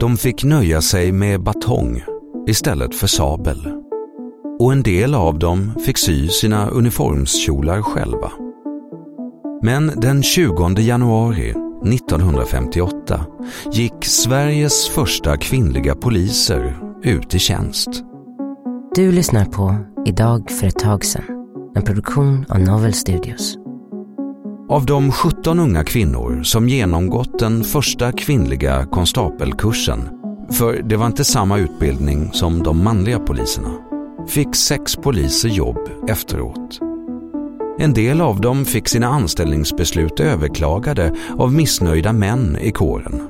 De fick nöja sig med batong istället för sabel. Och en del av dem fick sy sina uniformskjolar själva. Men den 20 januari 1958 gick Sveriges första kvinnliga poliser ut i tjänst. Du lyssnar på Idag för ett tag sedan, en produktion av Novel Studios. Av de 17 unga kvinnor som genomgått den första kvinnliga konstapelkursen, för det var inte samma utbildning som de manliga poliserna, fick sex poliser jobb efteråt. En del av dem fick sina anställningsbeslut överklagade av missnöjda män i kåren.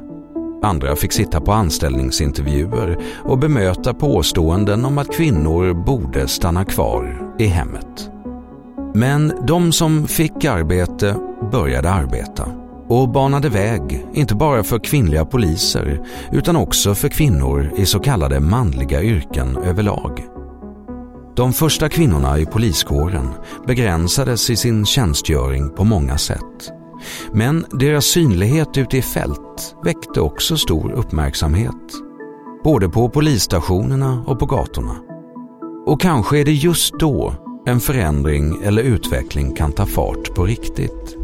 Andra fick sitta på anställningsintervjuer och bemöta påståenden om att kvinnor borde stanna kvar i hemmet. Men de som fick arbete började arbeta och banade väg, inte bara för kvinnliga poliser utan också för kvinnor i så kallade manliga yrken överlag. De första kvinnorna i poliskåren begränsades i sin tjänstgöring på många sätt. Men deras synlighet ute i fält väckte också stor uppmärksamhet. Både på polisstationerna och på gatorna. Och kanske är det just då en förändring eller utveckling kan ta fart på riktigt.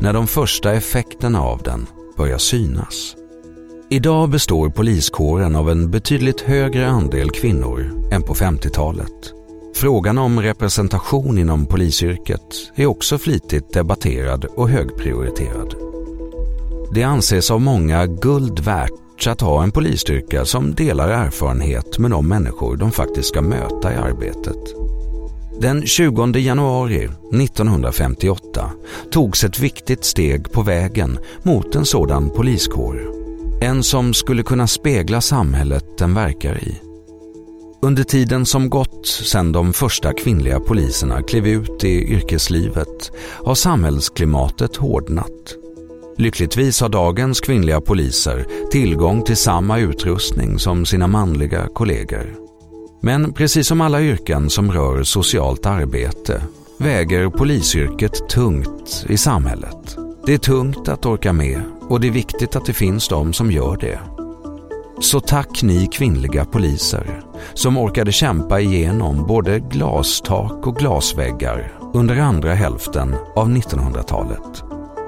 När de första effekterna av den börjar synas. Idag består poliskåren av en betydligt högre andel kvinnor än på 50-talet. Frågan om representation inom polisyrket är också flitigt debatterad och högprioriterad. Det anses av många guld värt att ha en polisstyrka som delar erfarenhet med de människor de faktiskt ska möta i arbetet. Den 20 januari 1958 togs ett viktigt steg på vägen mot en sådan poliskår. En som skulle kunna spegla samhället den verkar i. Under tiden som gått sedan de första kvinnliga poliserna klev ut i yrkeslivet har samhällsklimatet hårdnat. Lyckligtvis har dagens kvinnliga poliser tillgång till samma utrustning som sina manliga kollegor. Men precis som alla yrken som rör socialt arbete väger polisyrket tungt i samhället. Det är tungt att orka med och det är viktigt att det finns de som gör det. Så tack ni kvinnliga poliser som orkade kämpa igenom både glastak och glasväggar under andra hälften av 1900-talet.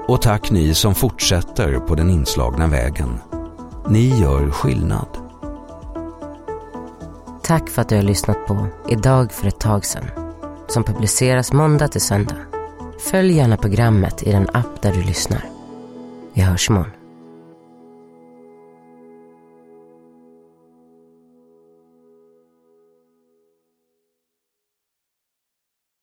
Och tack ni som fortsätter på den inslagna vägen. Ni gör skillnad. Tack för att du har lyssnat på Idag för ett tag sedan som publiceras måndag till söndag. Följ gärna programmet i den app där du lyssnar. Vi hörs imorgon.